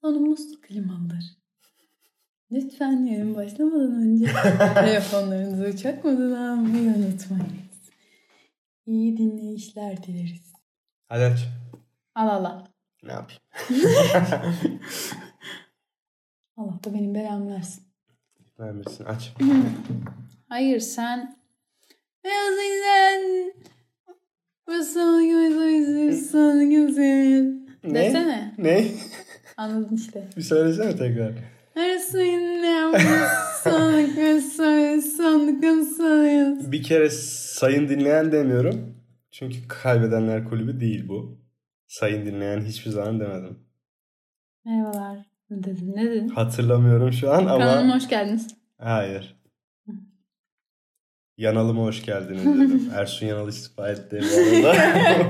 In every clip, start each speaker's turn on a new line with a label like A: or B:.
A: Salonumuz klimalıdır. Lütfen yayın başlamadan önce telefonlarınızı çakmadan almayı unutmayınız. İyi dinleyişler dileriz.
B: Hadi aç.
A: Al Allah.
B: Ne yapayım?
A: Allah da benim belamı versin.
B: Vermesin aç.
A: Hayır sen Beyaz güzel Basal gibi güzel
B: Ne?
A: Desene.
B: Ne?
A: Anladın işte.
B: Bir söylesene tekrar. Bir kere sayın dinleyen demiyorum. Çünkü kaybedenler kulübü değil bu. Sayın dinleyen hiçbir zaman demedim.
A: Merhabalar. Ne dedin? Ne dedin?
B: Hatırlamıyorum şu an ama...
A: Kanalıma hoş geldiniz.
B: Hayır. Yanalıma hoş geldiniz dedim. Ersun Yanal istifa etti bu arada.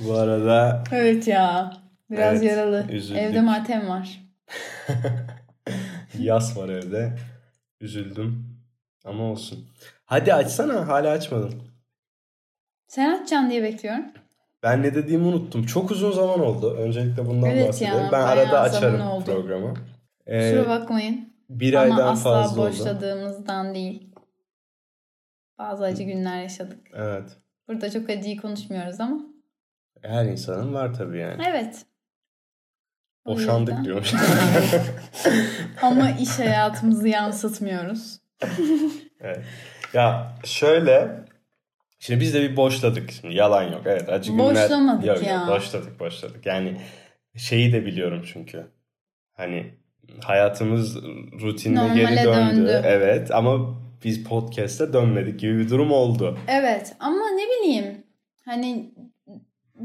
B: bu arada
A: Evet ya. Biraz
B: Evet,
A: yaralı.
B: üzüldük.
A: Evde matem var.
B: yas var evde. Üzüldüm. Ama olsun. Hadi açsana. Hala açmadın.
A: Sen açacaksın diye bekliyorum.
B: Ben ne dediğimi unuttum. Çok uzun zaman oldu. Öncelikle bundan
A: Evet
B: bahsedelim.
A: ya,
B: ben arada açarım programı. Ee,
A: Kusura bakmayın.
B: bir
A: Ama
B: aydan
A: asla
B: fazla oldu.
A: boşladığımızdan değil. Bazı acı günler yaşadık.
B: Evet.
A: Burada çok acıyı konuşmuyoruz ama.
B: Her insanın var tabii yani.
A: Evet.
B: Boşandık diyormuş.
A: Ama iş hayatımızı yansıtmıyoruz.
B: evet. Ya şöyle Şimdi biz de bir boşladık. Şimdi yalan yok. Evet acı günler.
A: Boşlamadık
B: yok,
A: ya.
B: Yok, boşladık boşladık. Yani şeyi de biliyorum çünkü. Hani hayatımız rutinine
A: Normale
B: geri döndü.
A: döndü.
B: Evet ama biz podcast'e dönmedik gibi bir durum oldu.
A: Evet ama ne bileyim hani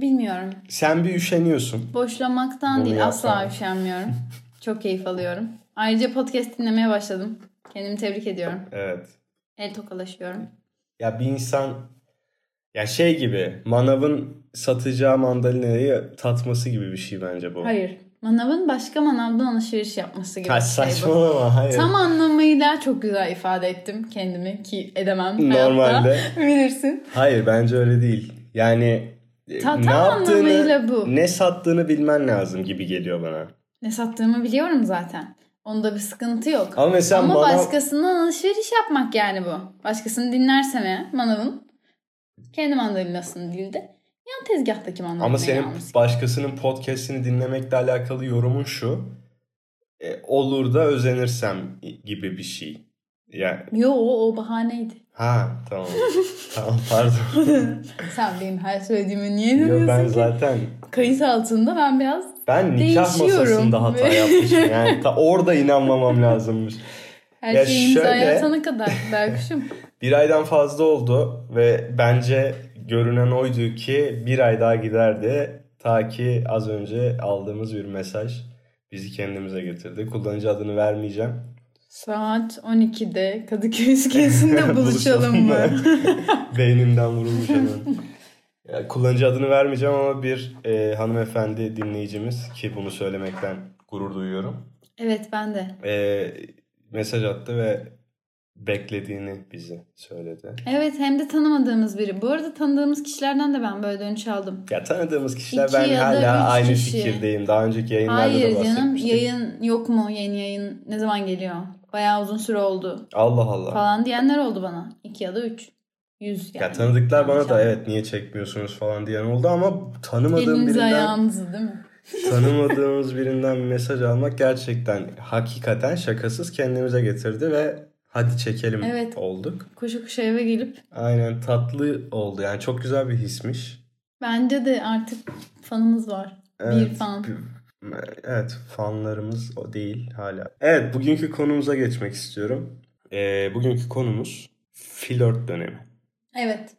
A: bilmiyorum.
B: Sen bir üşeniyorsun.
A: Boşlamaktan
B: Bunu
A: değil asla
B: yapsam.
A: üşenmiyorum. Çok keyif alıyorum. Ayrıca podcast dinlemeye başladım. Kendimi tebrik ediyorum.
B: Evet.
A: El tokalaşıyorum.
B: Ya bir insan ya şey gibi manavın satacağı mandalinayı tatması gibi bir şey bence bu.
A: Hayır. Manavın başka manavdan alışveriş yapması gibi
B: Ha,
A: şey bu.
B: saçmalama hayır.
A: Tam anlamıyla çok güzel ifade ettim kendimi ki edemem
B: Normalde.
A: hayatta. Bilirsin.
B: Hayır bence öyle değil. Yani e,
A: Ta-
B: ne
A: tam
B: yaptığını,
A: bu.
B: ne sattığını bilmen lazım gibi geliyor bana.
A: Ne sattığımı biliyorum zaten. Onda bir sıkıntı yok.
B: Ama mesela
A: Ama
B: manav-
A: başkasından alışveriş yapmak yani bu. Başkasını dinlersem eğer manavın kendi mandalinasını değil de yan tezgahtaki mandalinayı
B: Ama senin
A: alması.
B: başkasının podcast'ini dinlemekle alakalı yorumun şu. e, olur da özenirsem gibi bir şey. Yani
A: Yo o, o bahaneydi.
B: ha tamam. tamam pardon.
A: Sen benim her söylediğime niye
B: Yo,
A: inanıyorsun
B: ben
A: ki?
B: zaten
A: Kayıt altında ben biraz
B: ben nikah masasında hata yapmışım. Yani ta orada inanmamam lazımmış.
A: her
B: Ya
A: şeyi imzaya
B: şöyle-
A: atana kadar Berkuş'um.
B: Bir aydan fazla oldu ve bence görünen oydu ki bir ay daha giderdi. Ta ki az önce aldığımız bir mesaj bizi kendimize getirdi. Kullanıcı adını vermeyeceğim.
A: Saat 12'de Kadıköy iskelesinde buluşalım mı?
B: Beynimden vurulmuş hemen. Ya, kullanıcı adını vermeyeceğim ama bir e, hanımefendi dinleyicimiz ki bunu söylemekten gurur duyuyorum.
A: evet ben de.
B: E, mesaj attı ve beklediğini bizi söyledi.
A: Evet hem de tanımadığımız biri. Bu arada tanıdığımız kişilerden de ben böyle dönüş aldım.
B: Ya tanıdığımız kişiler
A: İki
B: ben
A: da
B: hala aynı
A: kişi.
B: fikirdeyim. Daha önceki yayınlarda da
A: Hayır
B: bahsetmiştik.
A: canım yayın yok mu? Yeni yayın ne zaman geliyor? Bayağı uzun süre oldu
B: Allah Allah.
A: falan diyenler oldu bana. İki ya da üç. Yüz yani.
B: Ya tanıdıklar bana da evet niye çekmiyorsunuz falan diyen oldu ama tanımadığım
A: Elinizi
B: birinden
A: ayağınızı değil mi?
B: tanımadığımız birinden bir mesaj almak gerçekten hakikaten şakasız kendimize getirdi ve hadi çekelim
A: Evet.
B: olduk.
A: Koşu koşu eve gelip
B: Aynen tatlı oldu. Yani çok güzel bir hismiş.
A: bence de artık fanımız var. Bir
B: Evet,
A: fan.
B: Evet fanlarımız o değil hala. Evet bugünkü konumuza geçmek istiyorum. Ee, bugünkü konumuz flört dönemi.
A: Evet.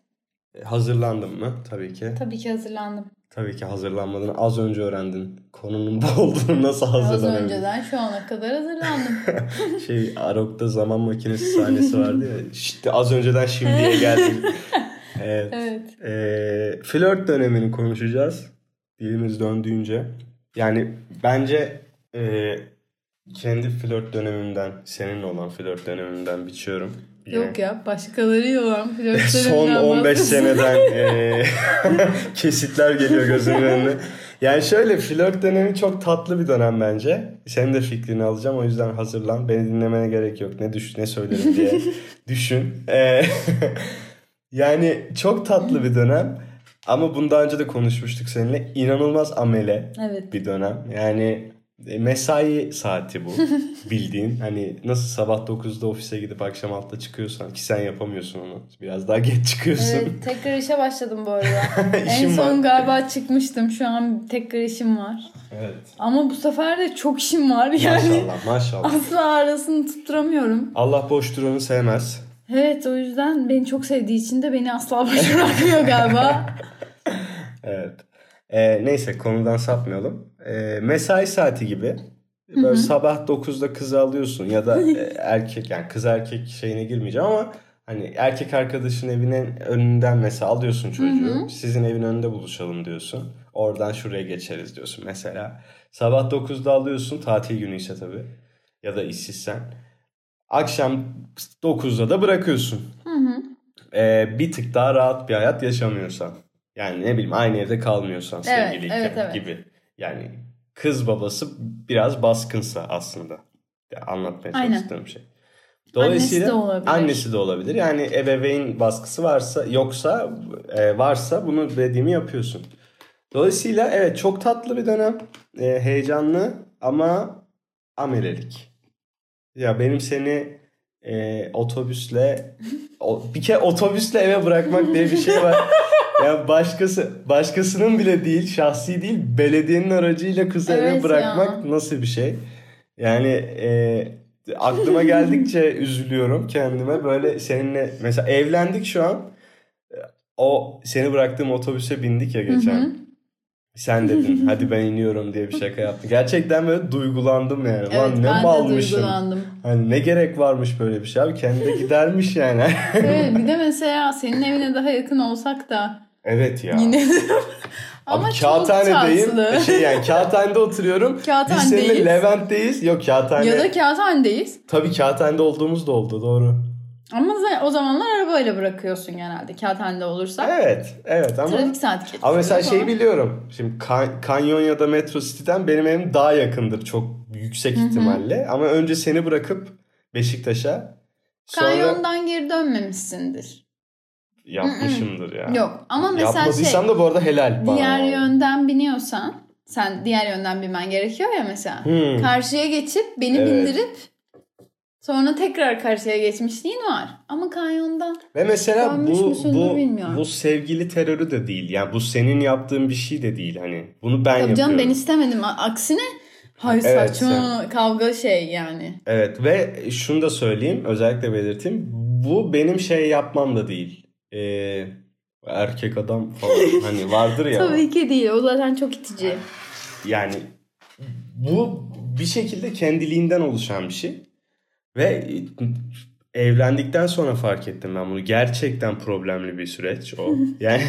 B: Ee, Hazırlandın mı? Tabii ki.
A: Tabii ki hazırlandım.
B: Tabii ki hazırlanmadın. Az önce öğrendin. Konunun bu olduğunu nasıl
A: Az
B: hazırlanabilir?
A: önceden şu ana kadar hazırlandım.
B: şey Arok'ta zaman makinesi sahnesi vardı ya. İşte az önceden şimdiye geldim. evet.
A: evet.
B: Ee, flört dönemini konuşacağız. Dilimiz döndüğünce. Yani bence e, kendi flört dönemimden, seninle olan flört dönemimden biçiyorum. Yine.
A: Yok ya başkalarıyla olan flörtlerinden
B: Son 15
A: bahsediyorsun.
B: seneden e, kesitler geliyor gözümün önüne. Yani şöyle flört dönemi çok tatlı bir dönem bence. Senin de fikrini alacağım o yüzden hazırlan. Beni dinlemene gerek yok. Ne düş ne söylerim diye düşün. Ee, yani çok tatlı bir dönem. Ama bundan önce de konuşmuştuk seninle. İnanılmaz amele
A: Evet.
B: bir dönem. Yani e, mesai saati bu bildiğin. Hani nasıl sabah 9'da ofise gidip akşam 6'da çıkıyorsan ki sen yapamıyorsun onu. Biraz daha geç çıkıyorsun.
A: Evet, tekrar işe başladım bu arada. en son
B: var.
A: galiba çıkmıştım. Şu an tekrar işim var.
B: Evet.
A: Ama bu sefer de çok işim var yani.
B: Maşallah maşallah.
A: Asla arasını tutturamıyorum.
B: Allah boş duranı sevmez.
A: Evet o yüzden beni çok sevdiği için de beni asla boş bırakmıyor galiba.
B: Evet. Ee, neyse konudan sapmayalım. Ee, mesai saati gibi. Böyle sabah 9'da kızı alıyorsun ya da e, erkek yani kız erkek şeyine girmeyeceğim ama hani erkek arkadaşın evinin önünden mesela alıyorsun çocuğu. Sizin evin önünde buluşalım diyorsun. Oradan şuraya geçeriz diyorsun mesela. Sabah 9'da alıyorsun tatil günü ise tabii ya da işsizsen. Akşam 9'da da bırakıyorsun.
A: Hı hı.
B: Ee, bir tık daha rahat bir hayat yaşamıyorsan. Yani ne bileyim aynı evde kalmıyorsan
A: Evet,
B: sevgiliyken
A: evet, evet.
B: gibi. Yani kız babası biraz baskınsa aslında. Ya anlatmaya
A: Aynen.
B: çalıştığım şey. Dolayısıyla
A: Annesi de olabilir.
B: annesi de olabilir. Yani ebeveyn baskısı varsa yoksa e, varsa bunu dediğimi yapıyorsun. Dolayısıyla evet çok tatlı bir dönem. E, heyecanlı ama amelelik. Ya benim seni e, otobüsle o, bir kere otobüsle eve bırakmak diye bir şey var. ya başkası başkasının bile değil, şahsi değil, belediyenin aracıyla kızı eve
A: Evet
B: bırakmak
A: ya.
B: nasıl bir şey? Yani e, aklıma geldikçe üzülüyorum kendime. Böyle seninle mesela evlendik şu an. O seni bıraktığım otobüse bindik ya geçen.
A: Hı hı.
B: Sen dedin hadi ben iniyorum diye bir şaka yaptın. Gerçekten böyle duygulandım yani.
A: Evet
B: Lan ne
A: ben de
B: malmışım.
A: duygulandım.
B: Hani ne gerek varmış böyle bir şey abi. Kendi de gidermiş yani.
A: Evet, bir de mesela senin evine daha yakın olsak da
B: evet ya.
A: yine
B: Abi
A: ama çok
B: kağıthanedeyim.
A: tatlı.
B: Şey yani kağıthanede oturuyorum. Biz
A: Kağıthanedeyiz.
B: seninle Levent'teyiz. Yok kağıthane.
A: Ya da kağıthanedeyiz.
B: Tabii kağıthanede olduğumuz da oldu doğru.
A: Ama o zamanlar arabayla bırakıyorsun genelde kağıthanede olursa.
B: Evet. Evet ama
A: Trafik geçiyor.
B: ama mesela şeyi biliyorum. Şimdi Kan- Kanyon ya da Metro City'den benim evim daha yakındır çok yüksek ihtimalle. Ama önce seni bırakıp Beşiktaş'a sonra
A: Kanyondan geri dönmemişsindir.
B: yapmışımdır ya.
A: Yok ama mesela
B: Yapmadıysam
A: şey
B: da bu arada helal bana.
A: diğer yönden biniyorsan sen diğer yönden binmen gerekiyor ya mesela.
B: Hmm.
A: Karşıya geçip beni
B: Evet.
A: bindirip sonra tekrar karşıya geçmişliğin var. Ama kanyonda
B: Ve mesela bu bu
A: bilmiyorum.
B: bu sevgili terörü de değil. Yani bu senin yaptığın bir şey de değil hani. Bunu ben
A: tabii
B: yapıyorum.
A: canım ben istemedim. Aksine hayır
B: Evet,
A: saçma kavga şey yani.
B: Evet ve şunu da söyleyeyim özellikle belirteyim. Bu benim şey yapmam da değil. Ee, erkek adam falan hani vardır ya.
A: Tabii ki değil. O zaten çok itici.
B: Yani bu bir şekilde kendiliğinden oluşan bir şey. Ve evlendikten sonra fark ettim ben bunu. Gerçekten problemli bir süreç o. Yani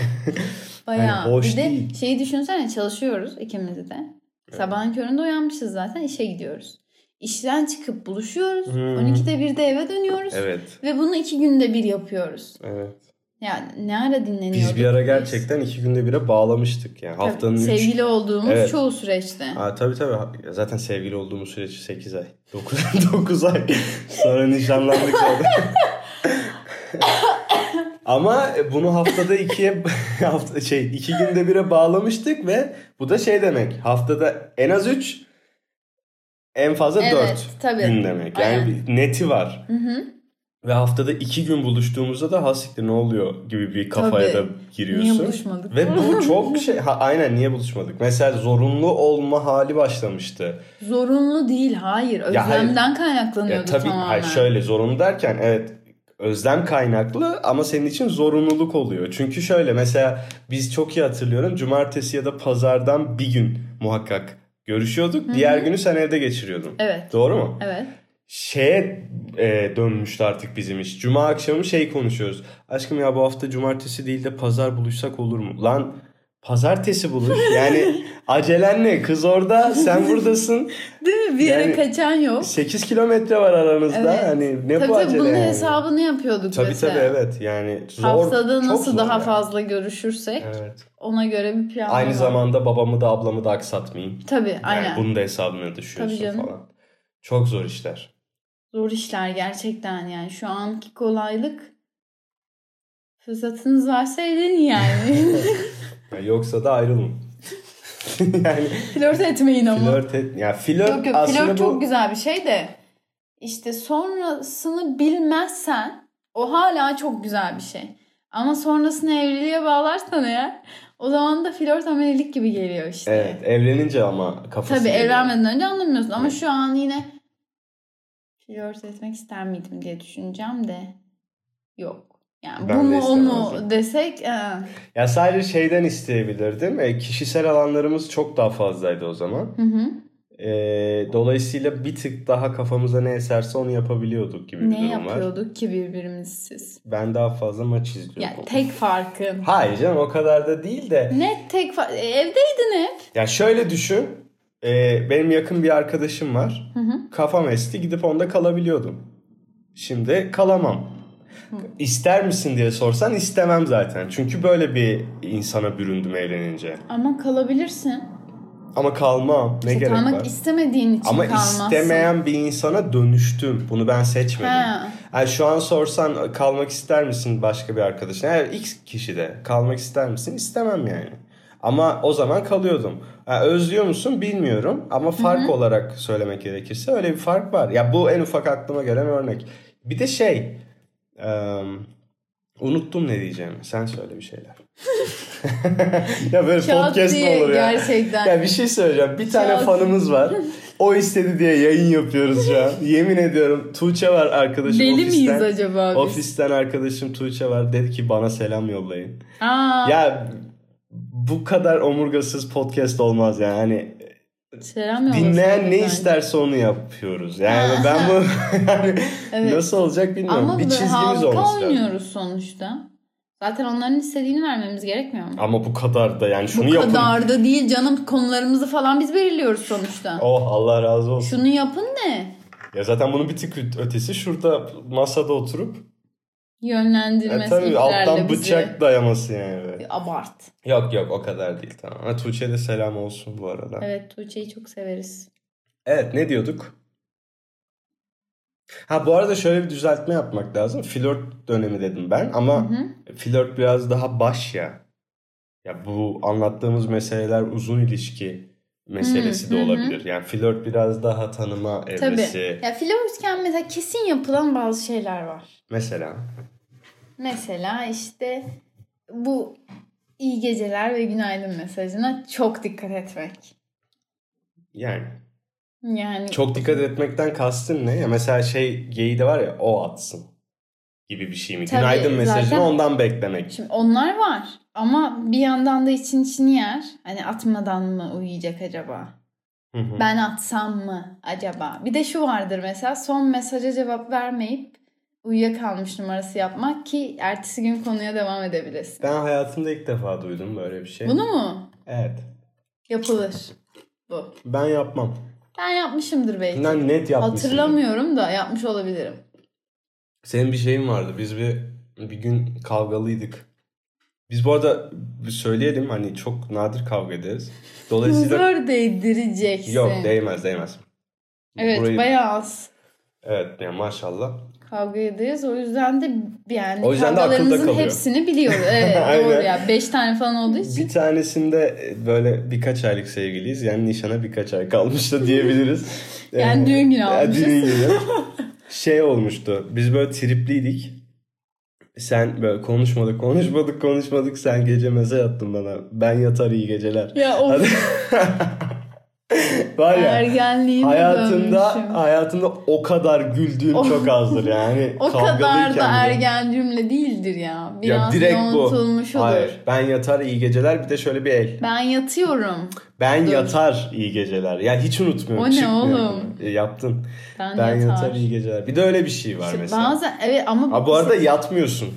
A: Bayağı.
B: Hani hoş
A: bir de
B: değil.
A: şeyi düşünsene çalışıyoruz ikimiz de. Sabahın köründe uyanmışız zaten işe gidiyoruz. İşten çıkıp buluşuyoruz.
B: Hmm.
A: 12'de 1'de eve dönüyoruz.
B: evet.
A: Ve bunu iki günde bir yapıyoruz.
B: Evet.
A: Yani ne ara dinleniyorduk
B: Biz bir ara gerçekten iki günde bire bağlamıştık yani.
A: Tabii,
B: Haftanın üç...
A: Sevgili olduğumuz
B: Evet.
A: çoğu süreçte.
B: Aa, tabii tabii. Ya Zaten sevgili olduğumuz süreç 8 ay. 9, 9 ay. Sonra nişanlandık. Ama bunu haftada ikiye hafta, şey iki günde bire bağlamıştık ve bu da şey demek. Haftada en az 3 en fazla
A: Evet,
B: 4
A: tabii.
B: gün demek. Yani
A: Aynen.
B: neti var.
A: Hı hı.
B: Ve haftada iki gün buluştuğumuzda da hasiktir ne oluyor gibi bir kafaya
A: Tabii.
B: da giriyorsun.
A: Niye buluşmadık?
B: Ve bu çok şey ha, aynen niye buluşmadık? Mesela zorunlu olma hali başlamıştı.
A: Zorunlu değil hayır.
B: Ya hayır.
A: Özlemden
B: Ya
A: kaynaklanıyordu
B: tabii
A: tamamen.
B: hayır şöyle zorunlu derken evet özlem kaynaklı ama senin için zorunluluk oluyor. Çünkü şöyle mesela biz çok iyi hatırlıyorum cumartesi ya da pazardan bir gün muhakkak görüşüyorduk. Diğer günü sen evde geçiriyordun.
A: Evet.
B: Doğru mu?
A: Evet.
B: Şeye e, dönmüştü artık bizim iş. Cuma akşamı şey konuşuyoruz. Aşkım ya bu hafta cumartesi değil de pazar buluşsak olur mu? Lan Pazartesi buluş. Yani acelen ne? Kız orada, sen buradasın.
A: Değil mi? Bir yere
B: Yani-
A: kaçan yok.
B: 8 kilometre var aranızda.
A: Evet.
B: Hani ne
A: Tabii
B: bu
A: tabii
B: acele
A: bunun
B: yani?
A: hesabını yapıyorduk
B: Tabii
A: mesela.
B: tabii evet. Yani zor.
A: Haftada
B: çok
A: nasıl daha
B: yani.
A: fazla görüşürsek
B: Evet.
A: ona göre bir plan
B: Aynı
A: var.
B: zamanda babamı da ablamı da aksatmayayım.
A: Tabii
B: Yani
A: aynen.
B: bunun da hesabına düşüyorsun
A: Tabii canım.
B: falan. Çok zor işler.
A: Zor işler gerçekten yani. Şu anki kolaylık fırsatınız varsa edin yani.
B: Ya yoksa da ayrılın. yani
A: Flört etmeyin ama.
B: flört et. Ya flört
A: Yok yok
B: aslında
A: flört
B: bu
A: çok güzel bir şey de işte sonrasını bilmezsen o hala çok güzel bir şey. Ama sonrasını evliliğe bağlarsan eğer o zaman da flört amelilik gibi geliyor işte.
B: Evet, evlenince ama kafası
A: Tabii
B: geliyor.
A: evlenmeden önce anlamıyorsun ama
B: Evet.
A: şu an yine flört etmek ister miydim diye düşüneceğim de yok. Yani
B: Ben
A: bu mu o mu desek e,
B: Ya sadece şeyden isteyebilirdim. E, kişisel alanlarımız çok daha fazlaydı o zaman.
A: hı hı.
B: E, dolayısıyla bir tık daha kafamıza ne eserse onu yapabiliyorduk gibi bir
A: ne
B: durum var.
A: yapıyorduk ki birbirimizsiz?
B: Ben daha fazla maç izliyordum.
A: Yani tek farkın.
B: Hayır canım o kadar da değil de.
A: Ne tek fa- e, evdeydin hep.
B: Ya şöyle düşün. e, benim yakın bir arkadaşım var.
A: Hı hı.
B: Kafam esti gidip onda kalabiliyordum. Şimdi kalamam. İster misin diye sorsan istemem zaten. Çünkü böyle bir insana büründüm evlenince.
A: Ama kalabilirsin.
B: Ama kalmam. Ne
A: İşte
B: gerek
A: kalmak
B: var?
A: istemediğin için
B: Ama
A: kalmazsın.
B: istemeyen bir insana dönüştüm. Bunu ben seçmedim.
A: Ha.
B: Yani şu an sorsan kalmak ister misin başka bir arkadaşın? Eğer X kişi de kalmak ister misin? İstemem yani. Ama o zaman kalıyordum. Ha, özlüyor musun bilmiyorum ama fark olarak söylemek gerekirse öyle bir fark var. Ya bu en ufak aklıma gelen örnek. Bir de şey eee, unuttum ne diyeceğimi. Sen söyle bir şeyler. ya böyle
A: Çat
B: podcast
A: diye
B: olur ya?
A: gerçekten.
B: Ya bir şey söyleyeceğim. Bir tane
A: Çat.
B: fanımız var. O istedi diye yayın yapıyoruz şu an. Yemin ediyorum Tuğçe var arkadaşım
A: Deli
B: ofisten.
A: miyiz acaba biz?
B: Ofisten arkadaşım Tuğçe var. Dedi ki bana selam yollayın.
A: Aa,
B: Ya bu kadar omurgasız podcast olmaz yani. Hani
A: selam
B: dinleyen ne
A: bence.
B: isterse onu yapıyoruz. Yani ben bu yani
A: Evet.
B: nasıl olacak bilmiyorum.
A: Ama
B: bir çizgimiz olması lazım.
A: oynuyoruz sonuçta. Zaten onların istediğini vermemiz gerekmiyor mu?
B: Ama bu kadar da yani şunu
A: Bu
B: yapın.
A: kadar da değil canım konularımızı falan biz belirliyoruz sonuçta.
B: Oh Allah razı olsun.
A: Şunu yapın ne?
B: Ya zaten bunun bir tık ötesi şurada masada oturup
A: Yönlendirmesi
B: e, tabii alttan
A: bizi.
B: bıçak dayaması yani. böyle.
A: Abart.
B: Yok yok o kadar değil tamam. Ha, Tuğçe'ye de selam olsun bu arada. Evet.
A: Evet Tuğçe'yi çok severiz.
B: ne diyorduk? Ha bu arada şöyle bir düzeltme yapmak lazım. Flört dönemi dedim ben ama
A: Hı hı.
B: flört biraz daha baş ya. Ya bu anlattığımız meseleler uzun ilişki meselesi
A: Hı,
B: de
A: hı,
B: olabilir. Yani flört biraz daha tanıma
A: Tabii.
B: evresi.
A: Ya flörtken mesela kesin yapılan bazı şeyler var.
B: Mesela
A: Mesela işte bu iyi geceler ve günaydın mesajına çok dikkat etmek.
B: yani
A: Yani
B: çok dikkat etmekten kastın ne? Ya mesela şey geyi de var ya o atsın gibi bir şey mi?
A: Tabii,
B: Günaydın mesajını
A: zaten-
B: ondan beklemek.
A: Şimdi onlar var ama bir yandan da için içini yer. Hani atmadan mı uyuyacak acaba?
B: Hı hı.
A: Ben atsam mı acaba? Bir de şu vardır mesela son mesaja cevap vermeyip uyuyakalmış numarası yapmak ki ertesi gün konuya devam edebilesin.
B: Ben hayatımda ilk defa duydum böyle bir şey.
A: Bunu mu?
B: Evet.
A: Yapılır. Bu.
B: Ben yapmam.
A: Ben yapmışımdır belki.
B: Ben net yapmışım.
A: Hatırlamıyorum da yapmış olabilirim.
B: Senin bir şeyin vardı. Biz bir bir gün kavgalıydık. Biz bu arada bir söyleyelim hani çok nadir kavga ederiz. Dolayısıyla
A: Zor değdireceksin.
B: yok değmez değmez.
A: Evet
B: Burayı-
A: bayağı az
B: Evet yani maşallah.
A: kavga ederiz. O yüzden de yani
B: O yüzden de
A: kavgalarımızın
B: kalıyor.
A: hepsini biliyoruz. Evet doğru ya. Beş tane falan olduğu için.
B: Bir tanesinde böyle birkaç aylık sevgiliyiz. Yani nişana birkaç ay kalmış da diyebiliriz.
A: Yani
B: Ee,
A: düğün günü
B: ya
A: almışız.
B: Düğün günü. Şey olmuştu. Biz böyle tripliydik. Sen böyle konuşmadık konuşmadık konuşmadık. Sen gece mesaj attın bana. Ben yatar iyi geceler.
A: Ya of
B: Var ya
A: ergenliğine
B: hayatımda
A: dönmüşüm.
B: hayatımda o kadar güldüğüm
A: O-
B: çok azdır yani.
A: O kadar da ergen cümle değildir ya. Biraz
B: Ya direkt bu.
A: olur.
B: Hayır. Ben yatar iyi geceler bir de şöyle bir el.
A: Ben yatıyorum.
B: Ben
A: Dur.
B: yatar iyi geceler. Ya hiç unutmuyorum.
A: O ne oğlum?
B: E, yaptın.
A: Ben,
B: Ben
A: yatar.
B: yatar iyi geceler. Bir de öyle bir şey var
A: İşte
B: mesela.
A: bazen evet ama
B: Ha, bu arada yatmıyorsun.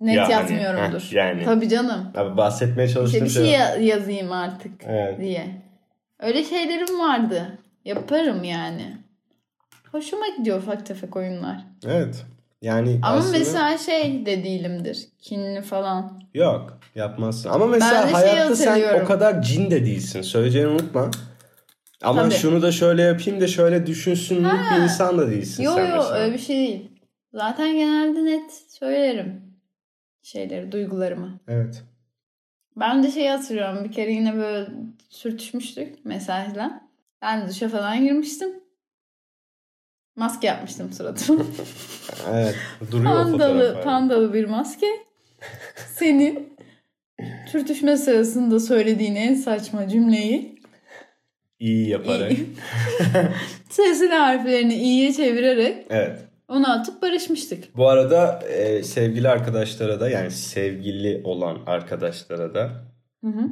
A: net
B: Yani,
A: yatmıyorumdur.
B: heh, yani.
A: Tabii canım.
B: Abi bahsetmeye
A: İşte
B: çalıştığım
A: bir
B: şey.
A: şey ya- yazayım artık
B: Evet.
A: diye. Öyle şeylerim vardı. Yaparım yani. Hoşuma gidiyor ufak tefek oyunlar.
B: Evet. Yani
A: Ama
B: aslında
A: mesela şey de değilimdir. Kinli falan.
B: yok yapmazsın. Ama mesela
A: şey
B: hayatta sen o kadar cin de değilsin. Söyleyeceğini unutma. Ama
A: Tabii.
B: şunu da şöyle yapayım da şöyle düşünsünlük bir insan da değilsin
A: Yo
B: sen
A: yo
B: mesela.
A: öyle bir şey değil. Zaten genelde net söylerim şeyleri, duygularımı.
B: Evet.
A: Ben de şey hatırlıyorum. Bir kere yine böyle sürtüşmüştük mesajla. Ben duşa falan girmiştim. Maske yapmıştım suratıma.
B: Evet. Duruyor
A: pandalı, pandalı bir maske. Senin sürtüşme sırasında söylediğin en saçma cümleyi
B: İyi yaparak.
A: sesli harflerini iyiye çevirerek
B: Evet.
A: Onu atıp barışmıştık.
B: Bu arada e, sevgili arkadaşlara da yani sevgili olan arkadaşlara da
A: Hı hı.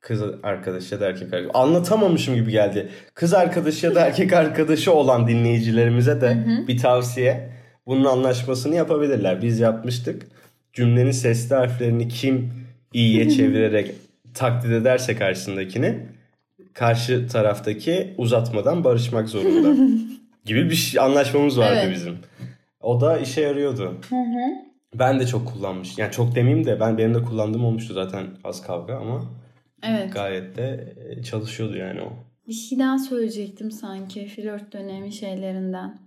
B: kız arkadaşı ya da erkek arkadaşı anlatamamışım gibi geldi. Kız arkadaşı ya da erkek arkadaşı olan dinleyicilerimize de bir tavsiye. Bunun anlaşmasını yapabilirler. Biz yapmıştık. Cümlenin sesli harflerini kim iyiye çevirerek taklit ederse karşısındakini karşı taraftaki uzatmadan barışmak zorunda. gibi bir şey, anlaşmamız vardı
A: Evet.
B: bizim. O da işe yarıyordu. Ben de çok kullanmış. Yani çok demeyeyim de ben benim de kullandığım olmuştu zaten az kavga ama
A: Evet.
B: gayet de e, çalışıyordu yani o.
A: Bir şey daha söyleyecektim sanki flört dönemi şeylerinden.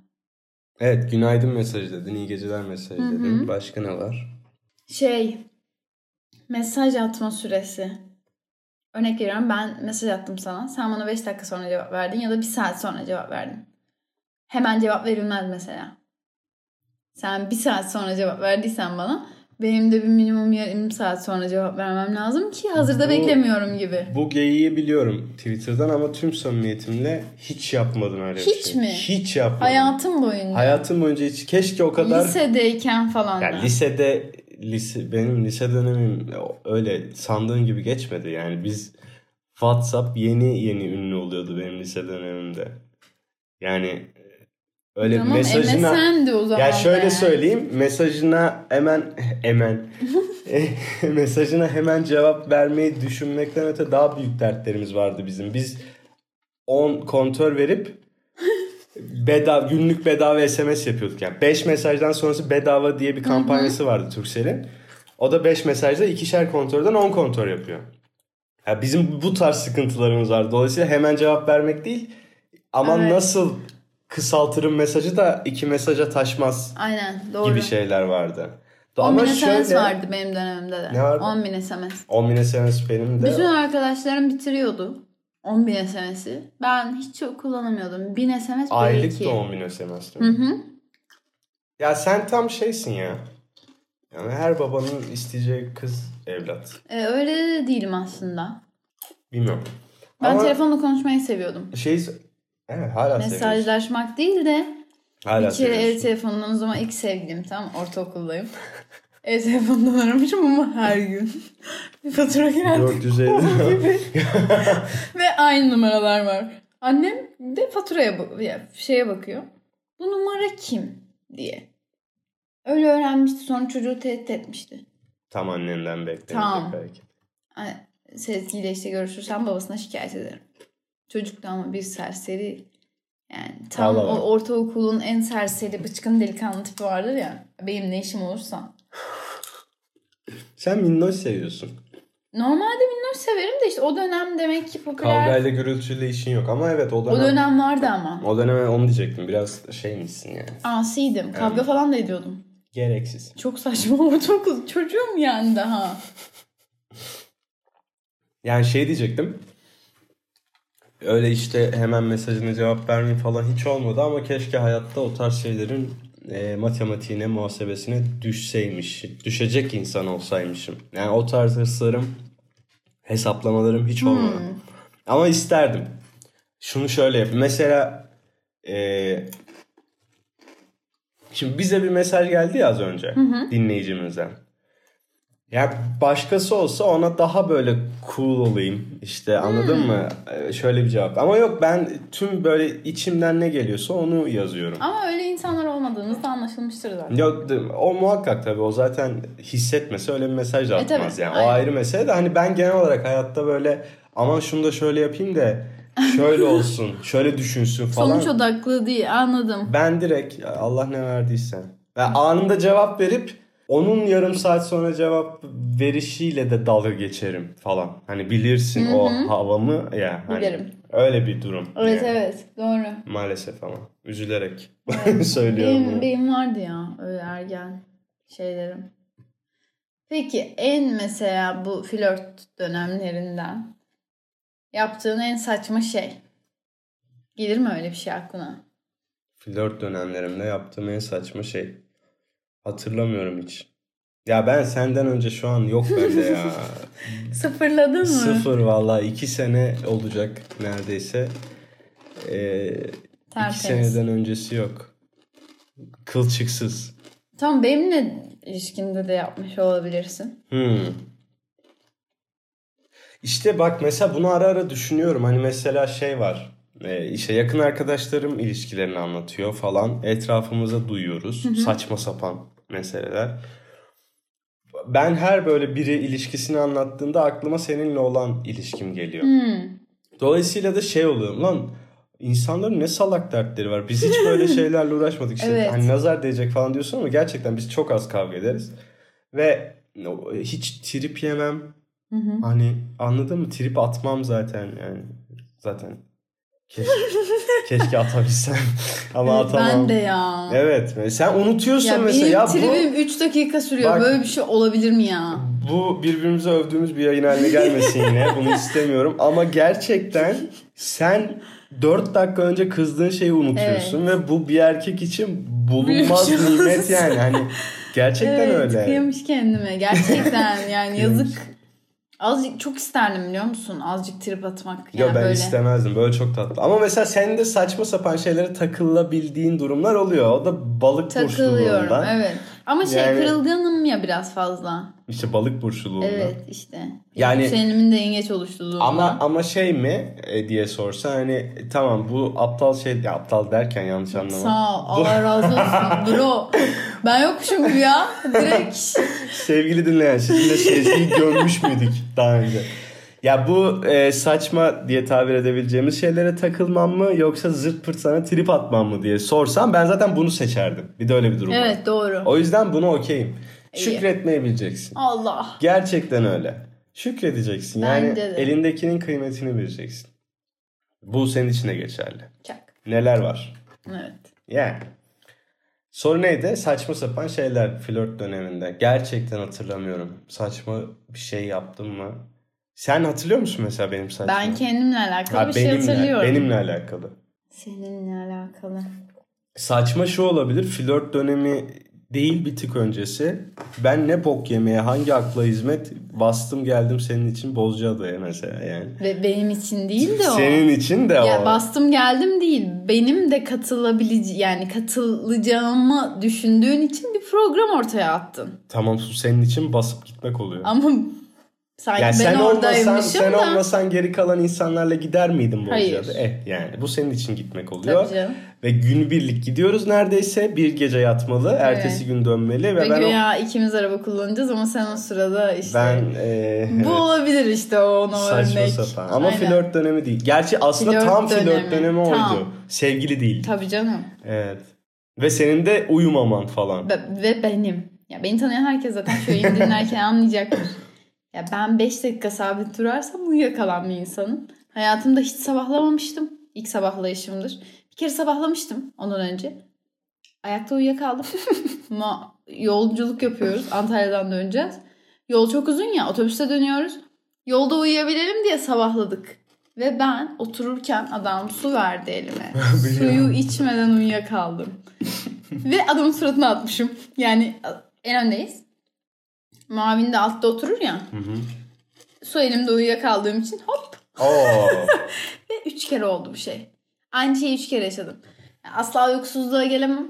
B: Evet günaydın mesajı dedin, iyi geceler mesajı dedin. Başka ne var?
A: Şey, mesaj atma süresi. Örnek veriyorum ben mesaj attım sana. Sen bana 5 dakika sonra cevap verdin ya da 1 saat sonra cevap verdin. Hemen cevap verilmez mesela. Sen 1 saat sonra cevap verdiysen bana benim de bir minimum yarım saat sonra cevap vermem lazım ki hazırda
B: Bu-
A: beklemiyorum gibi.
B: Bu geyiği biliyorum Twitter'dan ama tüm samimiyetimle hiç yapmadım öyle bir
A: Hiç
B: şey.
A: mi?
B: Hiç yapmadım.
A: Hayatım boyunca.
B: Hayatım boyunca hiç keşke o kadar
A: Lisedeyken falan
B: yani
A: da.
B: lisede lise benim lise dönemim öyle sandığın gibi geçmedi. Yani biz WhatsApp yeni yeni ünlü oluyordu benim lise dönemimde. Yani öyle
A: Tamam
B: mesajına
A: MSN'di o zaman.
B: ya şöyle
A: yani.
B: söyleyeyim mesajına hemen hemen mesajına hemen cevap vermeyi düşünmekten öte daha büyük dertlerimiz vardı bizim. Biz 10 kontör verip bedava günlük bedava SMS yapıyorduk. Yani 5 mesajdan sonrası bedava diye bir kampanyası vardı Turkcell'in. O da 5 mesajda ikişer kontörden 10 kontör yapıyor. Ya bizim bu tarz sıkıntılarımız var. Dolayısıyla hemen cevap vermek değil ama
A: Evet.
B: nasıl kısaltırım mesajı da iki mesaja taşmaz
A: Aynen doğru.
B: gibi şeyler vardı.
A: 10
B: Ama
A: bin SMS
B: şöyle
A: vardı benim dönemimde de.
B: Ne vardı?
A: 10 bin SMS.
B: 10 bin SMS benim de
A: Bütün arkadaşlarım bitiriyordu. 10 bin SMS'i. Ben hiç çok kullanamıyordum. 1000 SMS
B: aylık da 10 bin SMS.
A: Hı hı.
B: Ya sen tam şeysin ya. Yani her babanın isteyeceği kız evlat.
A: Ee, öyle de değilim aslında.
B: Bilmiyorum.
A: Ben
B: Ama
A: telefonla konuşmayı seviyordum.
B: şey evet hala seviyorsun.
A: Mesajlaşmak değil de
B: Hala
A: bir kere ev
B: seviyorsun.
A: telefonundan o zaman ilk sevgilim tam ortaokuldayım. ev telefonundan aramışım ama her gün. bir fatura geldi.
B: 450.
A: Ve aynı numaralar var. Annem de faturaya şeye bakıyor. Bu numara kim diye. Öyle öğrenmişti sonra çocuğu tehdit etmişti.
B: Tam annenden beklenecek
A: Tamam.
B: belki.
A: Sezgi'yle işte görüşürsem babasına şikayet ederim. Çocuk da ama bir serseri. Yani tam
B: Allah
A: o ortaokulun en serseri bıçkın delikanlı tipi vardır ya. Benim ne işim olursa.
B: Sen minnoş seviyorsun.
A: Normalde minnoş severim de işte o dönem demek ki popüler.
B: Kavgayla gürültüyle işin yok. Ama evet o dönem.
A: O dönem vardı ama.
B: O döneme onu diyecektim. Biraz şeymişsin yani.
A: Asiydim. Kavga falan da ediyordum.
B: Gereksiz.
A: Çok saçma ortaokul. Çocuğum yani daha.
B: Yani şey diyecektim. Öyle işte hemen mesajına cevap vermeyi falan hiç olmadı ama keşke hayatta o tarz şeylerin e, matematiğine, muhasebesine düşseymiş. Düşecek insan olsaymışım. Yani o tarz hırslarım, hesaplamalarım hiç olmadı. Ama isterdim. Şunu şöyle yap. Mesela e, şimdi bize bir mesaj geldi ya az önce dinleyicimizden. Ya başkası olsa ona daha böyle cool olayım. İşte anladın mı? Ee, Şöyle bir cevap. Ama yok ben tüm böyle içimden ne geliyorsa onu yazıyorum.
A: Ama öyle insanlar olmadığınız da anlaşılmıştır zaten.
B: Yok o muhakkak tabii o zaten hissetmese öyle bir mesaj da
A: E, tabii,
B: atmaz yani. O ayrı mesele de hani ben genel olarak hayatta böyle aman şunu da şöyle yapayım da şöyle olsun, şöyle düşünsün falan.
A: Sonuç odaklı değil anladım.
B: Ben direkt Allah ne verdiyse. Yani anında cevap verip onun yarım saat sonra cevap verişiyle de dalga geçerim falan. Hani bilirsin o havamı ya. Hani
A: Bilirim.
B: Öyle bir durum.
A: Evet
B: yani.
A: evet doğru.
B: Maalesef ama üzülerek söylüyorum
A: Benim,
B: bunu.
A: benim vardı ya öyle ergen şeylerim. Peki en mesela bu flört dönemlerinden yaptığın en saçma şey. Gelir mi öyle bir şey aklına?
B: Flört dönemlerimde yaptığım en saçma şey. Hatırlamıyorum hiç. Ya ben senden önce şu an yok bende ya.
A: Sıfırladın mı?
B: Sıfır vallahi iki sene olacak neredeyse. Ee, iki
A: Tertemiz.
B: seneden öncesi yok. Kılçıksız.
A: Tamam benimle ilişkinde de yapmış olabilirsin.
B: Hmm. İşte bak mesela bunu ara ara düşünüyorum. Hani mesela şey var. Ee, işte yakın arkadaşlarım ilişkilerini anlatıyor falan. Etrafımıza duyuyoruz. Saçma sapan meseleler. Ben her böyle biri ilişkisini anlattığında aklıma seninle olan ilişkim geliyor.
A: Hmm.
B: Dolayısıyla da şey oluyorum lan insanların ne salak dertleri var. Biz hiç böyle şeylerle uğraşmadık. İşte
A: Evet.
B: hani nazar değecek falan diyorsun ama gerçekten biz çok az kavga ederiz. Ve hiç trip yemem.
A: Hı hı.
B: Hani anladın mı? Trip atmam zaten yani. Zaten keşke, keşke atabilsem ama
A: Evet,
B: atamam.
A: ben de ya.
B: Evet. Sen unutuyorsun
A: Ya
B: mesela.
A: benim
B: Ya bu,
A: tribim 3 dakika sürüyor.
B: Bak-
A: Böyle bir şey olabilir mi ya?
B: bu birbirimize övdüğümüz bir yayın haline gelmesin yine. Bunu istemiyorum. Ama gerçekten sen 4 dakika önce kızdığın şeyi unutuyorsun ve bu bir erkek için bulunmaz nimet yani. Hani gerçekten
A: evet,
B: öyle.
A: kıyamış kendime. Gerçekten yani yazık. Azıcık çok isterdim biliyor musun? Azıcık trip atmak. Yani
B: Yo ben
A: böyle.
B: istemezdim. Böyle çok tatlı. Ama mesela senin de saçma sapan şeylere takılabildiğin durumlar oluyor. O da balık
A: Takılıyorum evet. Ama şey
B: Yani-
A: kırılganım ya biraz fazla.
B: İşte balık burçluluğundan.
A: Evet işte.
B: Yani-
A: Yükselimin de yengeç oluşturduğunda.
B: Ama ama şey mi e, diye sorsa hani tamam bu aptal şey ya aptal derken yanlış anlama.
A: Sağ ol. Allah razı olsun. Bro. Ben yokmuşum gibi ya. Direkt.
B: Sevgili dinleyen sizinle Sezgi'yi görmüş müydük daha önce? Ya bu e, saçma diye tabir edebileceğimiz şeylere takılmam mı yoksa zırt pırt sana trip atmam mı diye sorsam ben zaten bunu seçerdim. Bir de öyle bir durum var.
A: Evet doğru.
B: O yüzden bunu okeyim.
A: İyi.
B: Şükretmeyi bileceksin.
A: Allah.
B: Gerçekten öyle. Şükredeceksin. Yani
A: Bence de.
B: elindekinin kıymetini bileceksin. Bu senin için de geçerli.
A: Çak.
B: Neler var?
A: Evet.
B: Yani. Soru neydi? Saçma sapan şeyler flört döneminde. Gerçekten hatırlamıyorum. Saçma bir şey yaptım mı? Sen hatırlıyor musun mesela benim saçma?
A: Ben kendimle alakalı
B: Ha,
A: bir şey
B: benimle,
A: hatırlıyorum.
B: benimle alakalı.
A: Seninle alakalı.
B: Saçma şu olabilir. Flört dönemi değil bir tık öncesi. Ben ne bok yemeye hangi akla hizmet bastım geldim senin için Bozcaada'ya mesela yani.
A: Ve benim için değil de o.
B: Senin için de
A: Ya
B: o.
A: bastım geldim değil. Benim de katılabileceğim yani katılacağımı düşündüğün için bir program ortaya attın.
B: Tamam su senin için basıp gitmek oluyor.
A: Ama sanki
B: yani
A: ben
B: sen olmasan, sen
A: da.
B: olmasan geri kalan insanlarla gider miydin
A: Hayır.
B: Bozcaada? Eh yani bu senin için gitmek oluyor.
A: Tabii canım.
B: Ve günübirlik gidiyoruz neredeyse. Bir gece yatmalı, ertesi gün dönmeli ve,
A: Ve
B: ben o,
A: güya ikimiz araba kullanacağız ama sen o sırada işte.
B: ben e,
A: Bu olabilir işte o ona
B: Saçma
A: örnek.
B: sapan. Ama
A: Aynen.
B: flört dönemi değil. Gerçi aslında
A: Flört
B: tam flört
A: dönemi.
B: dönemi oydu.
A: Tam.
B: Sevgili değil.
A: Tabii canım.
B: Evet. Ve senin de uyumaman falan.
A: Ve, ve benim. Ya beni tanıyan herkes zaten şu dinlerken anlayacaktır. Ya ben 5 dakika sabit durarsam uyuyakalan bir insanım. Hayatımda hiç sabahlamamıştım. İlk sabahlayışımdır. Bir kere sabahlamıştım ondan önce. Ayakta uyuyakaldım. Ama yolculuk yapıyoruz. Antalya'dan döneceğiz. Yol çok uzun ya. Otobüste dönüyoruz. Yolda uyuyabilelim diye sabahladık. Ve ben otururken adam su verdi elime. Suyu içmeden uyuyakaldım. Ve adamın suratına atmışım. Yani en öndeyiz. Mavin de altta oturur ya.
B: Hı hı.
A: Su elimde uyuyakaldığım için hop.
B: Oo.
A: Ve üç kere oldu bu şey. Aynı şeyi üç kere yaşadım. Asla uykusuzluğa gelemem.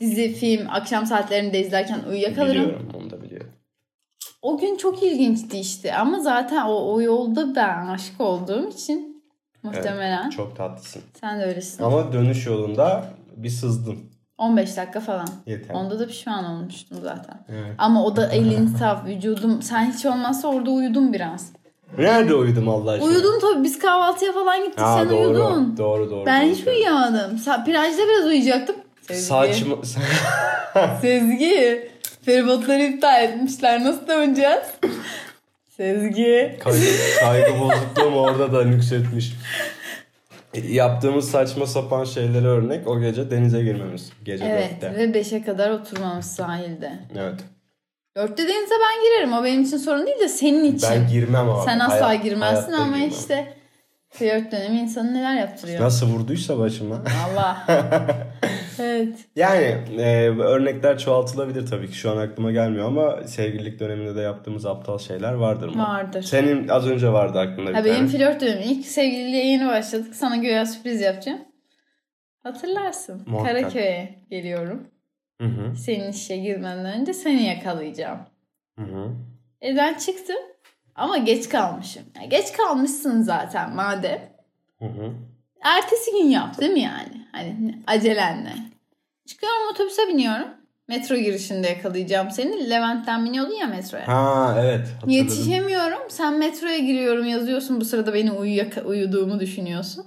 A: Dizi, film, akşam saatlerinde izlerken uyuyakalırım.
B: biliyorum onu da biliyorum.
A: O gün çok ilginçti işte ama zaten o, o yolda ben aşık olduğum için muhtemelen
B: Çok tatlısın.
A: sen de öylesin.
B: Ama dönüş yolunda bir sızdın.
A: 15 dakika falan.
B: Yeter.
A: Onda da pişman olmuştum zaten.
B: Evet.
A: Ama o da elin saf vücudum. Sen hiç olmazsa orada uyudun biraz.
B: Nerede uyudum Allah aşkına?
A: Uyudun tabii biz kahvaltıya falan gittik
B: Ha,
A: sen
B: doğru.
A: uyudun.
B: Doğru doğru.
A: Ben
B: doğru.
A: hiç uyuyamadım. Sa- plajda biraz uyuyacaktım. Sezgi.
B: Saçma.
A: Sezgi. Feribotları iptal etmişler. Nasıl döneceğiz? Sezgi.
B: kaygı, kaygı bozukluğum orada da nüksetmiş. Yaptığımız saçma sapan şeylere örnek o gece denize girmemiz. Gece
A: Evet
B: dörtte.
A: ve 5'e kadar oturmamız sahilde.
B: Evet.
A: Dörtte denize ben girerim. O benim için sorun değil de senin için.
B: Ben girmem abi.
A: Sen asla
B: Hayat-
A: girmezsin ama
B: girmem.
A: işte flört dönemi insanı neler yaptırıyor.
B: Nasıl vurduysa başıma.
A: Allah. evet.
B: Yani e, örnekler çoğaltılabilir tabii ki şu an aklıma gelmiyor ama sevgililik döneminde de yaptığımız aptal şeyler vardır mı?
A: Vardır.
B: Senin az önce vardı aklında bir
A: Ha, benim
B: tane.
A: flört dönemi. İlk sevgililiğe yeni başladık. Sana göğe sürpriz yapacağım. Hatırlarsın.
B: Muhakkak.
A: Karaköy'e geliyorum.
B: Hı hı.
A: Senin işe girmeden önce seni yakalayacağım.
B: Hı hı.
A: Evden çıktım. Ama geç kalmışım. Ya geç kalmışsın zaten madem.
B: Hı hı.
A: Ertesi gün yap değil mi yani? Hani acelenle. Çıkıyorum otobüse biniyorum. Metro girişinde yakalayacağım seni. Levent'ten biniyordun ya metroya.
B: Ha evet. hatırladım.
A: Yetişemiyorum. Sen metroya giriyorum yazıyorsun. Bu sırada beni uyuya- uyuduğumu düşünüyorsun.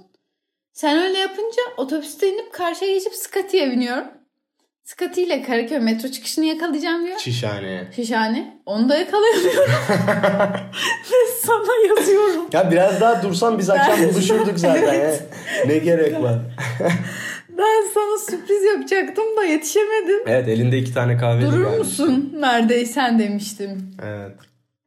A: Sen öyle yapınca otobüste inip karşıya geçip Skati'ye biniyorum. Skati ile Karaköy metro çıkışını yakalayacağım diyor.
B: Şişhaneye.
A: Şişhane. Onu da yakalayamıyorum. Ve sana yazıyorum.
B: Ya biraz daha dursan biz akşam buluşurduk zaten.
A: Evet.
B: Ne gerek var?
A: Ben sana sürpriz yapacaktım da yetişemedim.
B: Evet elinde iki tane kahve
A: Durur
B: gelmiş.
A: musun? Neredeysen demiştim.
B: Evet.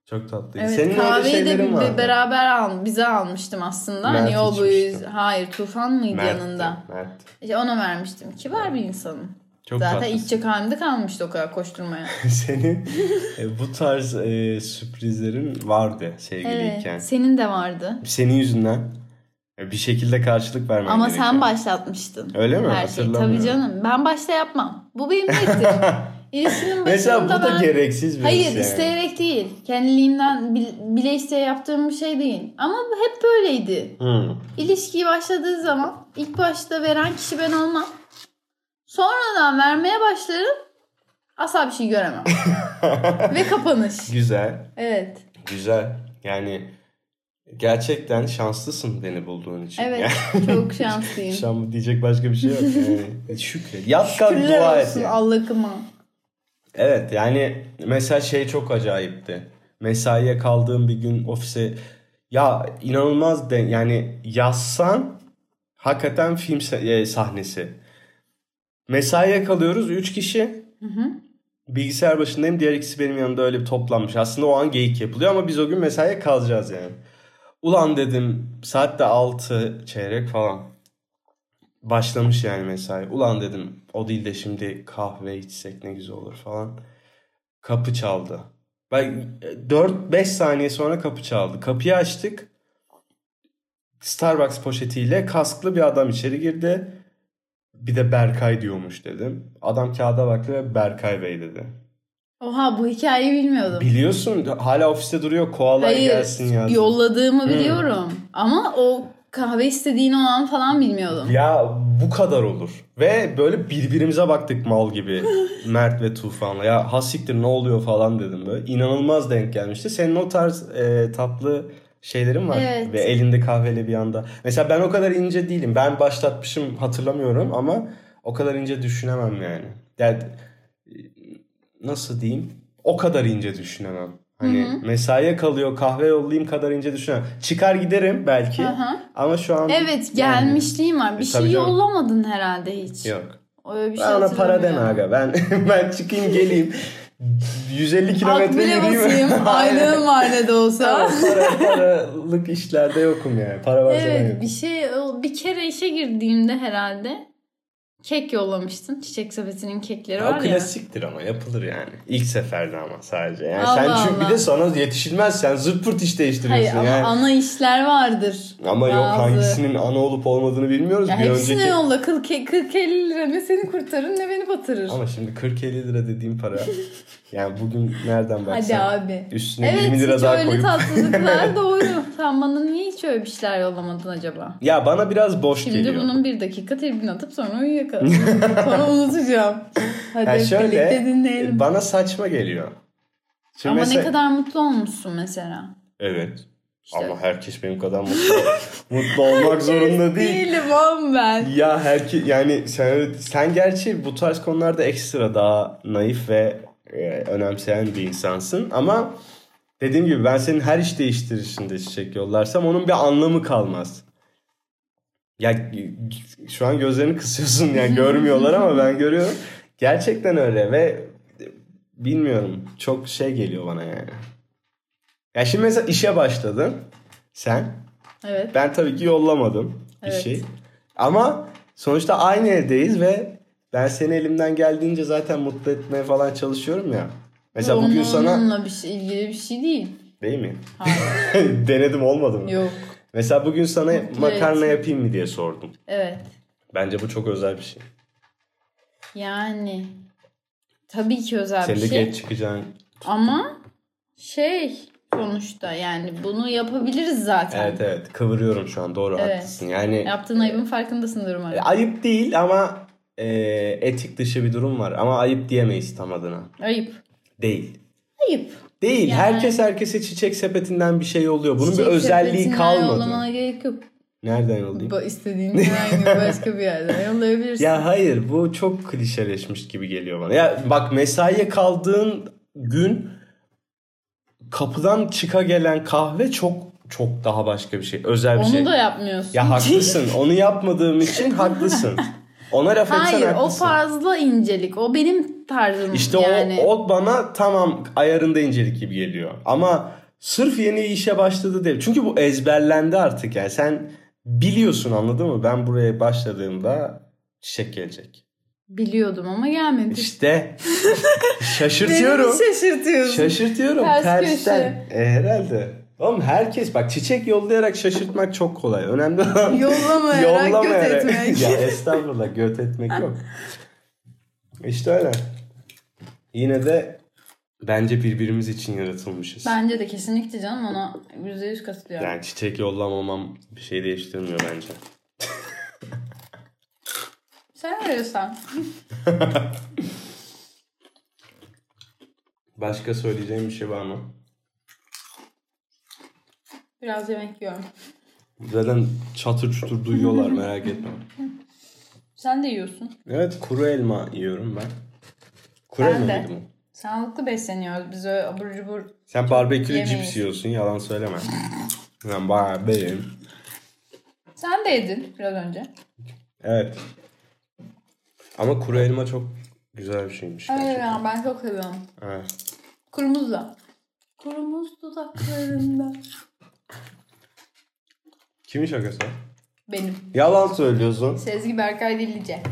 B: Çok tatlı.
A: Evet
B: Senin
A: kahveyi de bir-
B: vardı.
A: beraber al, bize almıştım aslında.
B: Mert
A: hani yol boyu
B: içmişti.
A: hayır Tufan mıydı
B: Mert'ti,
A: yanında?
B: Mert.
A: İşte ona vermiştim. Kibar bir insanım.
B: Çok
A: Zaten
B: tatlısın.
A: içecek halimde kalmıştı o kadar koşturmaya.
B: Senin e, bu tarz e, sürprizlerin vardı sevgiliyken.
A: evet. Senin de vardı.
B: Senin yüzünden e, bir şekilde karşılık vermen
A: Ama
B: gerekiyor.
A: sen başlatmıştın.
B: Öyle mi?
A: Her şeyi. Tabii canım. Ben başta yapmam. Bu benim nedir? İlişkinin
B: Mesela bu da
A: ben...
B: gereksiz bir
A: Hayır
B: his yani.
A: isteyerek değil. Kendiliğimden bil- bile isteye yaptığım bir şey değil. Ama hep böyleydi.
B: Hı.
A: İlişkiyi başladığı zaman ilk başta veren kişi ben olmam. Sonradan vermeye başlarım. Asla bir şey göremem. Ve kapanış.
B: Güzel.
A: Evet.
B: Güzel. Yani gerçekten şanslısın beni bulduğun için.
A: Evet.
B: Yani,
A: Çok şanslıyım.
B: şu an diyecek başka bir şey yok. Yani, şükret. Kalk
A: Şükürler
B: dua et. yani.
A: Allah'ıma.
B: Evet yani mesela şey çok acayipti. Mesaiye kaldığım bir gün ofise ya inanılmaz de yani yazsan hakikaten film e, sahnesi. Mesaiye kalıyoruz 3 kişi. Bilgisayar başındayım. Diğer ikisi benim yanımda öyle bir toplanmış. Aslında o an geyik yapılıyor ama biz o gün mesaiye kalacağız yani. Ulan dedim saat de 6 çeyrek falan. Başlamış yani mesai. Ulan dedim o değil de şimdi kahve içsek ne güzel olur falan. Kapı çaldı. Ben 4-5 saniye sonra kapı çaldı. Kapıyı açtık. Starbucks poşetiyle kasklı bir adam içeri girdi. Bir de Berkay diyormuş dedim. Adam kağıda baktı ve Berkay Bey dedi.
A: Oha bu hikayeyi bilmiyordum.
B: Biliyorsun hala ofiste duruyor koala
A: Hayır
B: gelsin yazdı.
A: yolladığımı biliyorum. Ama o kahve istediğini o an falan bilmiyordum.
B: Ya bu kadar olur. Ve böyle birbirimize baktık mal gibi. Mert ve Tufan'la. Ya hasiktir ne oluyor falan dedim böyle. İnanılmaz denk gelmişti. Senin o tarz e, tatlı şeylerin var.
A: Evet.
B: Ve elinde kahveyle bir anda. Mesela ben o kadar ince değilim. Ben başlatmışım hatırlamıyorum ama o kadar ince düşünemem yani. Yani e, nasıl diyeyim? O kadar ince düşünemem. Hani mesaiye kalıyor kahve yollayayım kadar ince düşünemem. Çıkar giderim belki.
A: Hı hı.
B: Ama şu an
A: Evet
B: yani-
A: gelmişliğim var. Bir
B: E,
A: şey
B: canım.
A: yollamadın herhalde hiç.
B: Yok.
A: Öyle bir şey
B: Ben ona para deme aga. Ben ben çıkayım geleyim. 150 kilometre yürüyeyim.
A: Aylığım var ne de olsa.
B: Para, paralık işlerde yokum yani. Para ben
A: evet bir şey bir kere işe girdiğimde herhalde kek yollamıştın. Çiçek sepetinin kekleri
B: O
A: var ya.
B: klasiktir ama yapılır yani. İlk seferde ama sadece. Yani
A: Allah
B: sen çünkü
A: Allah.
B: bir de sana yetişilmez. Sen zırt pırt iş değiştiriyorsun
A: Hayır ama
B: yani.
A: ana işler vardır.
B: Ama yok
A: Bazı.
B: hangisinin ana olup olmadığını bilmiyoruz.
A: Ya
B: bir
A: hepsine
B: önceki...
A: yolla 40 40 50 lira ne seni kurtarır ne beni batırır.
B: Ama şimdi 40-50 lira dediğim para Yani bugün nereden baksan.
A: Hadi abi.
B: Üstüne
A: Evet
B: 20 lira daha
A: öyle
B: koyup.
A: tatsızlıklar doğru. Sen bana niye hiç öyle bir şeyler yollamadın acaba?
B: Ya bana biraz boş
A: Şimdi
B: geliyor.
A: bunun bir dakika tribün atıp sonra uyuyakalım. sonra unutacağım. Hadi
B: Ya
A: hep
B: şöyle
A: birlikte dinleyelim.
B: bana saçma geliyor. Şimdi
A: Ama
B: mesela-
A: ne kadar mutlu olmuşsun mesela.
B: Evet.
A: İşte-
B: Ama herkes benim kadar mutlu, mutlu olmak zorunda değil.
A: Değilim oğlum ben.
B: Ya herki yani sen sen gerçi bu tarz konularda ekstra daha naif ve önemseyen bir insansın ama dediğim gibi ben senin her iş değiştirişinde çiçek yollarsam onun bir anlamı kalmaz. Ya şu an gözlerini kısıyorsun yani görmüyorlar ama ben görüyorum. Gerçekten öyle ve bilmiyorum çok şey geliyor bana yani. Ya şimdi mesela işe başladın sen.
A: Evet.
B: Ben tabii ki yollamadım bir
A: Evet.
B: şey. Ama sonuçta aynı evdeyiz ve ben seni elimden geldiğince zaten mutlu etmeye falan çalışıyorum ya. Mesela bugün sana
A: Onunla bir şey, ilgili bir şey değil.
B: değil mi?
A: Hayır.
B: Denedim olmadı mı?
A: Yok.
B: Mesela bugün sana
A: Mutlu
B: makarna
A: et.
B: yapayım mı diye sordum.
A: Evet.
B: Bence bu çok özel bir şey.
A: Yani tabii ki özel
B: Senin
A: bir şey.
B: geç çıkacağın.
A: Ama şey sonuçta yani bunu yapabiliriz zaten.
B: Evet evet kıvırıyorum şu an doğru
A: Evet.
B: haklısın. Yani
A: Yaptığın ayıbın farkındasındır
B: e,
A: umarım.
B: ayıp değil ama e, etik dışı bir durum var. Ama ayıp diyemeyiz tam adına.
A: Ayıp.
B: Değil.
A: Ayıp.
B: Değil.
A: Yani-
B: Herkes herkese çiçek sepetinden bir şey oluyor. Bunun
A: Çiçek
B: bir özelliği kalmadı.
A: Yollamana gerek yok.
B: Nereden yollayayım?
A: Bu istediğin herhangi başka bir yerden yollayabilirsin.
B: Ya hayır bu çok klişeleşmiş gibi geliyor bana. Ya bak mesaiye kaldığın gün kapıdan çıka gelen kahve çok çok daha başka bir şey. Özel bir
A: Onu
B: şey.
A: da yapmıyorsun.
B: Ya haklısın. Onu yapmadığım için haklısın. Ona laf etsen
A: Hayır o fazla incelik. O benim tarzım
B: İşte
A: yani.
B: o, o bana tamam ayarında incelik gibi geliyor. Ama sırf yeni işe başladı değil. Çünkü bu ezberlendi artık yani. Sen biliyorsun anladın mı? Ben buraya başladığımda çiçek gelecek.
A: Biliyordum ama gelmedi.
B: İşte şaşırtıyorum.
A: Beni şaşırtıyorsun.
B: Şaşırtıyorum
A: Ters
B: tersten. E, herhalde. Oğlum herkes bak çiçek yollayarak şaşırtmak çok kolay. Önemli olan
A: Yollamayarak göt etmek.
B: ya estağfurullah göt etmek yok. İşte öyle. Yine de bence birbirimiz için yaratılmışız.
A: Bence de kesinlikle canım ona %100 katılıyorum.
B: Yani çiçek yollamamam bir şey değiştirmiyor bence.
A: Sen arıyorsan.
B: Başka söyleyeceğim bir şey var mı?
A: Biraz yemek yiyorum.
B: Zaten çatır çutur duyuyorlar merak etme.
A: Sen de yiyorsun.
B: Evet kuru elma yiyorum ben. Kuru
A: Ben
B: elma
A: de.
B: mıydı bu?
A: Sağlıklı besleniyoruz. Biz öyle abur cubur.
B: Sen barbekülü
A: Yemeyiz.
B: cips yiyorsun yalan söyleme. Ben bayağı beğendim.
A: Sen de yedin biraz önce.
B: Evet. Ama kuru elma çok güzel bir şeymiş.
A: Evet
B: gerçekten.
A: ya ben çok seviyorum.
B: Evet.
A: Kurumuzla. Kurumuz dudaklarında.
B: Kimin şakası?
A: Benim.
B: Yalan söylüyorsun.
A: Sezgi Berkay Dillice.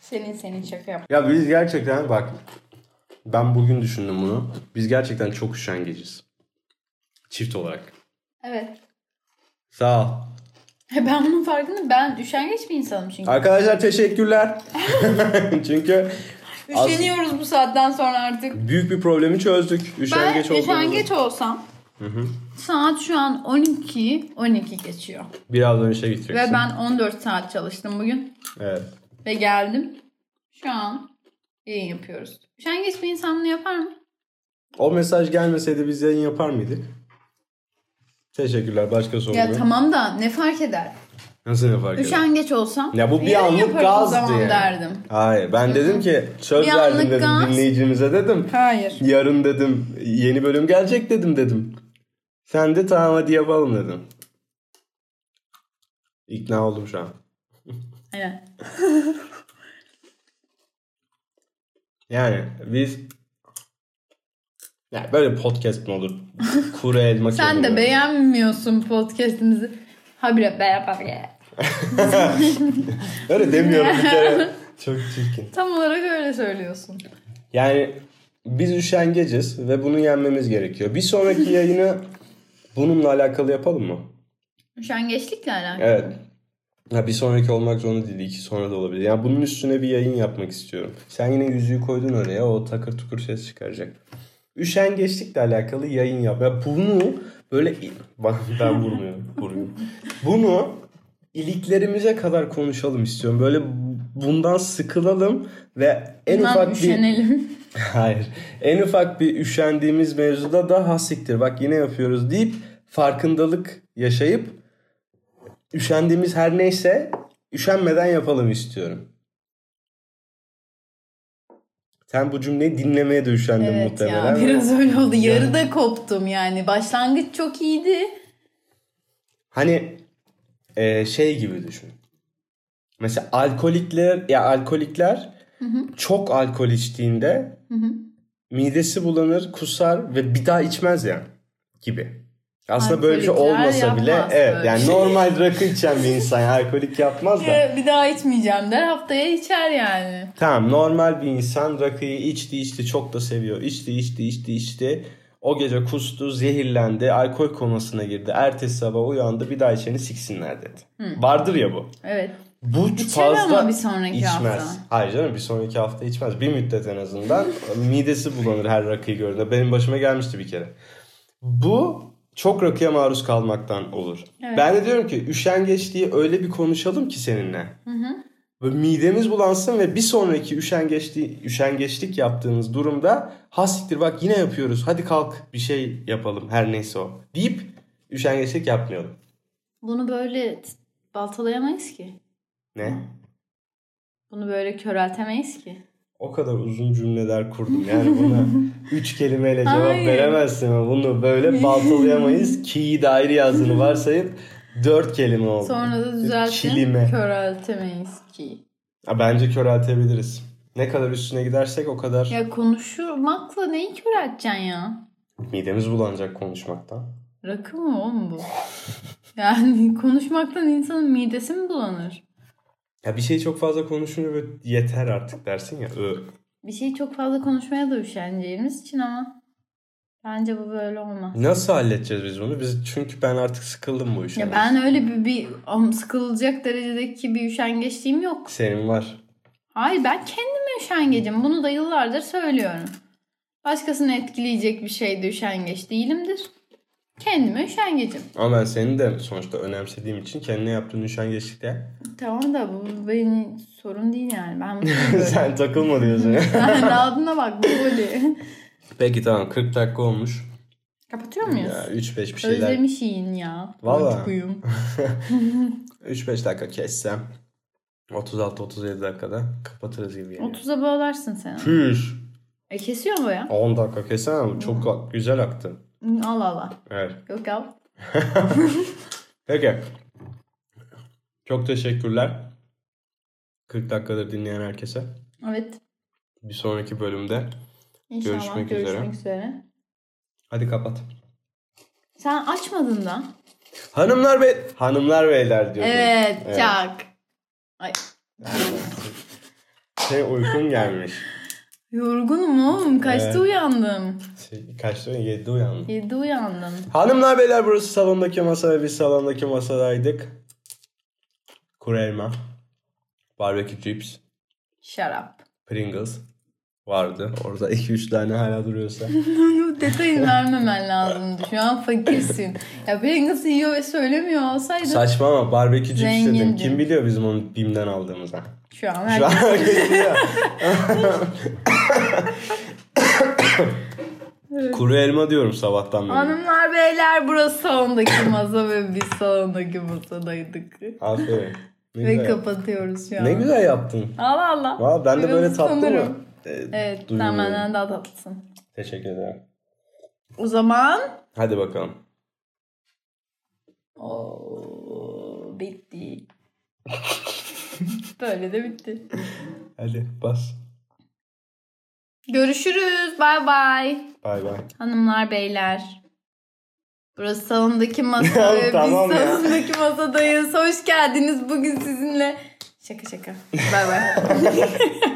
A: senin senin şaka yap.
B: Ya biz gerçekten bak ben bugün düşündüm bunu. Biz gerçekten çok üşengeciz. Çift olarak.
A: Evet.
B: Sağ ol.
A: Ben bunun farkında. Ben üşengeç bir insanım çünkü.
B: Arkadaşlar teşekkürler. Çünkü az-
A: Üşeniyoruz bu saatten sonra artık.
B: büyük bir problemi çözdük.
A: Ben
B: Üşengeç olduğumuzu.
A: üşengeç olsam saat şu an 12 12 geçiyor.
B: Birazdan işe gideceksin.
A: Ve ben 14 saat çalıştım bugün.
B: Evet.
A: Ve geldim. Şu an yayın yapıyoruz. Üşengeç bir insan bunu yapar mı?
B: O mesaj gelmeseydi biz yayın yapar mıydık? Teşekkürler. Başka soru
A: Ya tamam da ne fark eder?
B: Nasıl ne fark eder?
A: Üşengeç olsam
B: Ya bu bir anlık gazdı yani.
A: derdim.
B: Hayır ben dedim ki söz
A: Bir
B: verdim dedim
A: gaz.
B: dinleyicimize dedim.
A: Hayır.
B: Yarın dedim yeni bölüm gelecek dedim dedim. Sen de tamam hadi yapalım dedim. İkna oldum şu an.
A: Aynen.
B: Yani biz ya böyle podcast mı olur? Kuru elma
A: Sen de beğenmiyorsun podcastimizi. Habire be yapar ya.
B: Öyle demiyorum bir kere. Çok çirkin.
A: Tam olarak öyle söylüyorsun.
B: Yani biz üşengeciz ve bunu yenmemiz gerekiyor. Bir sonraki yayını bununla alakalı yapalım mı?
A: Üşengeçlikle alakalı.
B: Evet. Ha, bir sonraki olmak zorunda değil. iki sonra da olabilir. Yani bunun üstüne bir yayın yapmak istiyorum. Sen yine yüzüğü koydun oraya. O takır tukur ses çıkaracak. Üşengeçlikle alakalı yayın yap. Ya bunu böyle Bak, ben vurmuyorum. vurmuyorum. Bunu iliklerimize kadar konuşalım istiyorum. Böyle bundan sıkılalım ve en
A: Bundan
B: ufak bir
A: üşenelim.
B: Hayır. En ufak bir üşendiğimiz mevzuda da hasiktir. Bak yine yapıyoruz deyip farkındalık yaşayıp üşendiğimiz her neyse üşenmeden yapalım istiyorum. Sen bu cümleyi dinlemeye de üşendin
A: Evet
B: muhtemelen.
A: ya biraz öyle oldu. Yarıda koptum yani. Başlangıç çok iyiydi.
B: Hani e, şey gibi düşün. Mesela alkolikler ya alkolikler çok alkol içtiğinde midesi bulanır, kusar ve bir daha içmez yani gibi. Aslında böyle bir şey
A: Alkolikler
B: olmasa bile evet yani
A: şey.
B: normal rakı içen bir insan yani alkolik yapmaz da.
A: Ya, Bir daha içmeyeceğim der. Haftaya içer yani.
B: Tamam normal bir insan rakıyı içti içti çok da seviyor. İçti içti içti içti. O gece kustu, zehirlendi, alkol komasına girdi. Ertesi sabah uyandı bir daha içeni siksinler dedi. Vardır ya bu.
A: Evet.
B: Bu
A: İçer
B: fazla
A: ama bir sonraki
B: içmez.
A: hafta.
B: Hayır canım bir sonraki hafta içmez. Bir müddet en azından midesi bulanır her rakıyı gördüğünde. Benim başıma gelmişti bir kere. Bu çok rakıya maruz kalmaktan olur.
A: Evet.
B: Ben de diyorum ki üşengeç diye öyle bir konuşalım ki seninle. Böyle midemiz bulansın ve bir sonraki üşengeçli, üşengeçlik yaptığımız durumda hastiktir bak yine yapıyoruz. Hadi kalk bir şey yapalım her neyse o. Deyip üşengeçlik yapmayalım.
A: Bunu böyle baltalayamayız ki.
B: Ne?
A: Bunu böyle köreltemeyiz ki.
B: O kadar uzun cümleler kurdum. Yani buna üç kelimeyle cevap
A: Hayır.
B: veremezsin bunu böyle baltalayamayız. Ki'yi de ayrı yazdığını varsayıp dört kelime oldu.
A: Sonra da düzeltin.
B: Kilime.
A: Köreltemeyiz ki.
B: Ha, bence köreltebiliriz. Ne kadar üstüne gidersek o kadar
A: Ya konuşmakla neyi körelteceksin ya?
B: midemiz bulanacak konuşmaktan.
A: Rakı mı oğlum bu? Yani konuşmaktan insanın midesi mi bulanır?
B: Ya bir şey çok fazla konuşunca böyle yeter artık dersin ya. Ö.
A: Bir şeyi çok fazla konuşmaya da üşeneceğimiz için ama bence bu böyle olmaz.
B: Nasıl halledeceğiz biz bunu? Biz çünkü ben artık sıkıldım bu işten.
A: Ya ben öyle bir, bir am- sıkılacak derecedeki bir üşengeçliğim yok.
B: Senin var.
A: Hayır ben kendime üşengecim. Bunu da yıllardır söylüyorum. Başkasını etkileyecek bir şeyde üşengeç değilimdir. Kendime üşengecim.
B: Ama ben seni de sonuçta önemsediğim için kendine yaptığın üşengeçlikte
A: Tamam da bu benim sorun değil yani. Ben böyle.
B: sen takılma diyorsun ya.
A: Sen rahatına bak bu golü.
B: Peki tamam 40 dakika olmuş.
A: Kapatıyor muyuz?
B: Ya 3-5 bir şeyler.
A: Özlemiş yiyin ya. Boncukuyum.
B: 3-5 dakika kessem 36-37 dakikada kapatırız gibi geliyor.
A: 30'a bağlarsın sen.
B: Püş.
A: E kesiyor mu ya?
B: 10 dakika kesemem. Çok güzel aktı.
A: Al al al.
B: Evet.
A: Yok al.
B: Peki. Çok teşekkürler. 40 dakikadır dinleyen herkese.
A: Evet.
B: Bir sonraki bölümde
A: İnşallah
B: Görüşmek
A: görüşmek,
B: üzere.
A: üzere.
B: hadi kapat.
A: Sen açmadın da.
B: Hanımlar bey hanımlar beyler diyordum.
A: Evet,
B: Evet.
A: çak. Ay.
B: Senin uykun gelmiş.
A: Yorgunum oğlum. Kaçta
B: Evet.
A: uyandım?
B: Şey, Kaçta? 7'de uyandım.
A: 7'de uyandım.
B: Hanımlar beyler burası salondaki masa ve biz salondaki masadaydık. Kuru elma. Barbecue chips.
A: Şarap.
B: Pringles. Vardı. Orada 2-3 tane hala duruyorsa.
A: Detayı vermemen lazımdı. Şu an fakirsin. Ya Pringles yiyor ve söylemiyor olsaydı
B: Saçma ama chips dedim. Kim biliyor bizim onu BİM'den aldığımızda?
A: şu an
B: Şu
A: herkes...
B: an herkes biliyor. Kuru elma diyorum sabahtan beri.
A: Hanımlar beyler burası salondaki masa ve biz salondaki masadaydık.
B: Aferin. Ne
A: ve
B: güzel.
A: kapatıyoruz şu an.
B: Ne güzel yaptın.
A: Allah Allah.
B: Valla ben de böyle
A: Biraz
B: tatlı mı? Ee,
A: Evet sen
B: duymuyorum.
A: benden daha tatlısın.
B: Teşekkür ederim.
A: O zaman...
B: Hadi bakalım.
A: Oo, bitti. Böyle de bitti.
B: Hadi bas.
A: Görüşürüz. Bay bay.
B: Bay bay.
A: Hanımlar beyler. Burası salondaki masa
B: Tamam
A: biz salondaki masadayız. Hoş geldiniz. Bugün sizinle... Şaka şaka. Bay bay.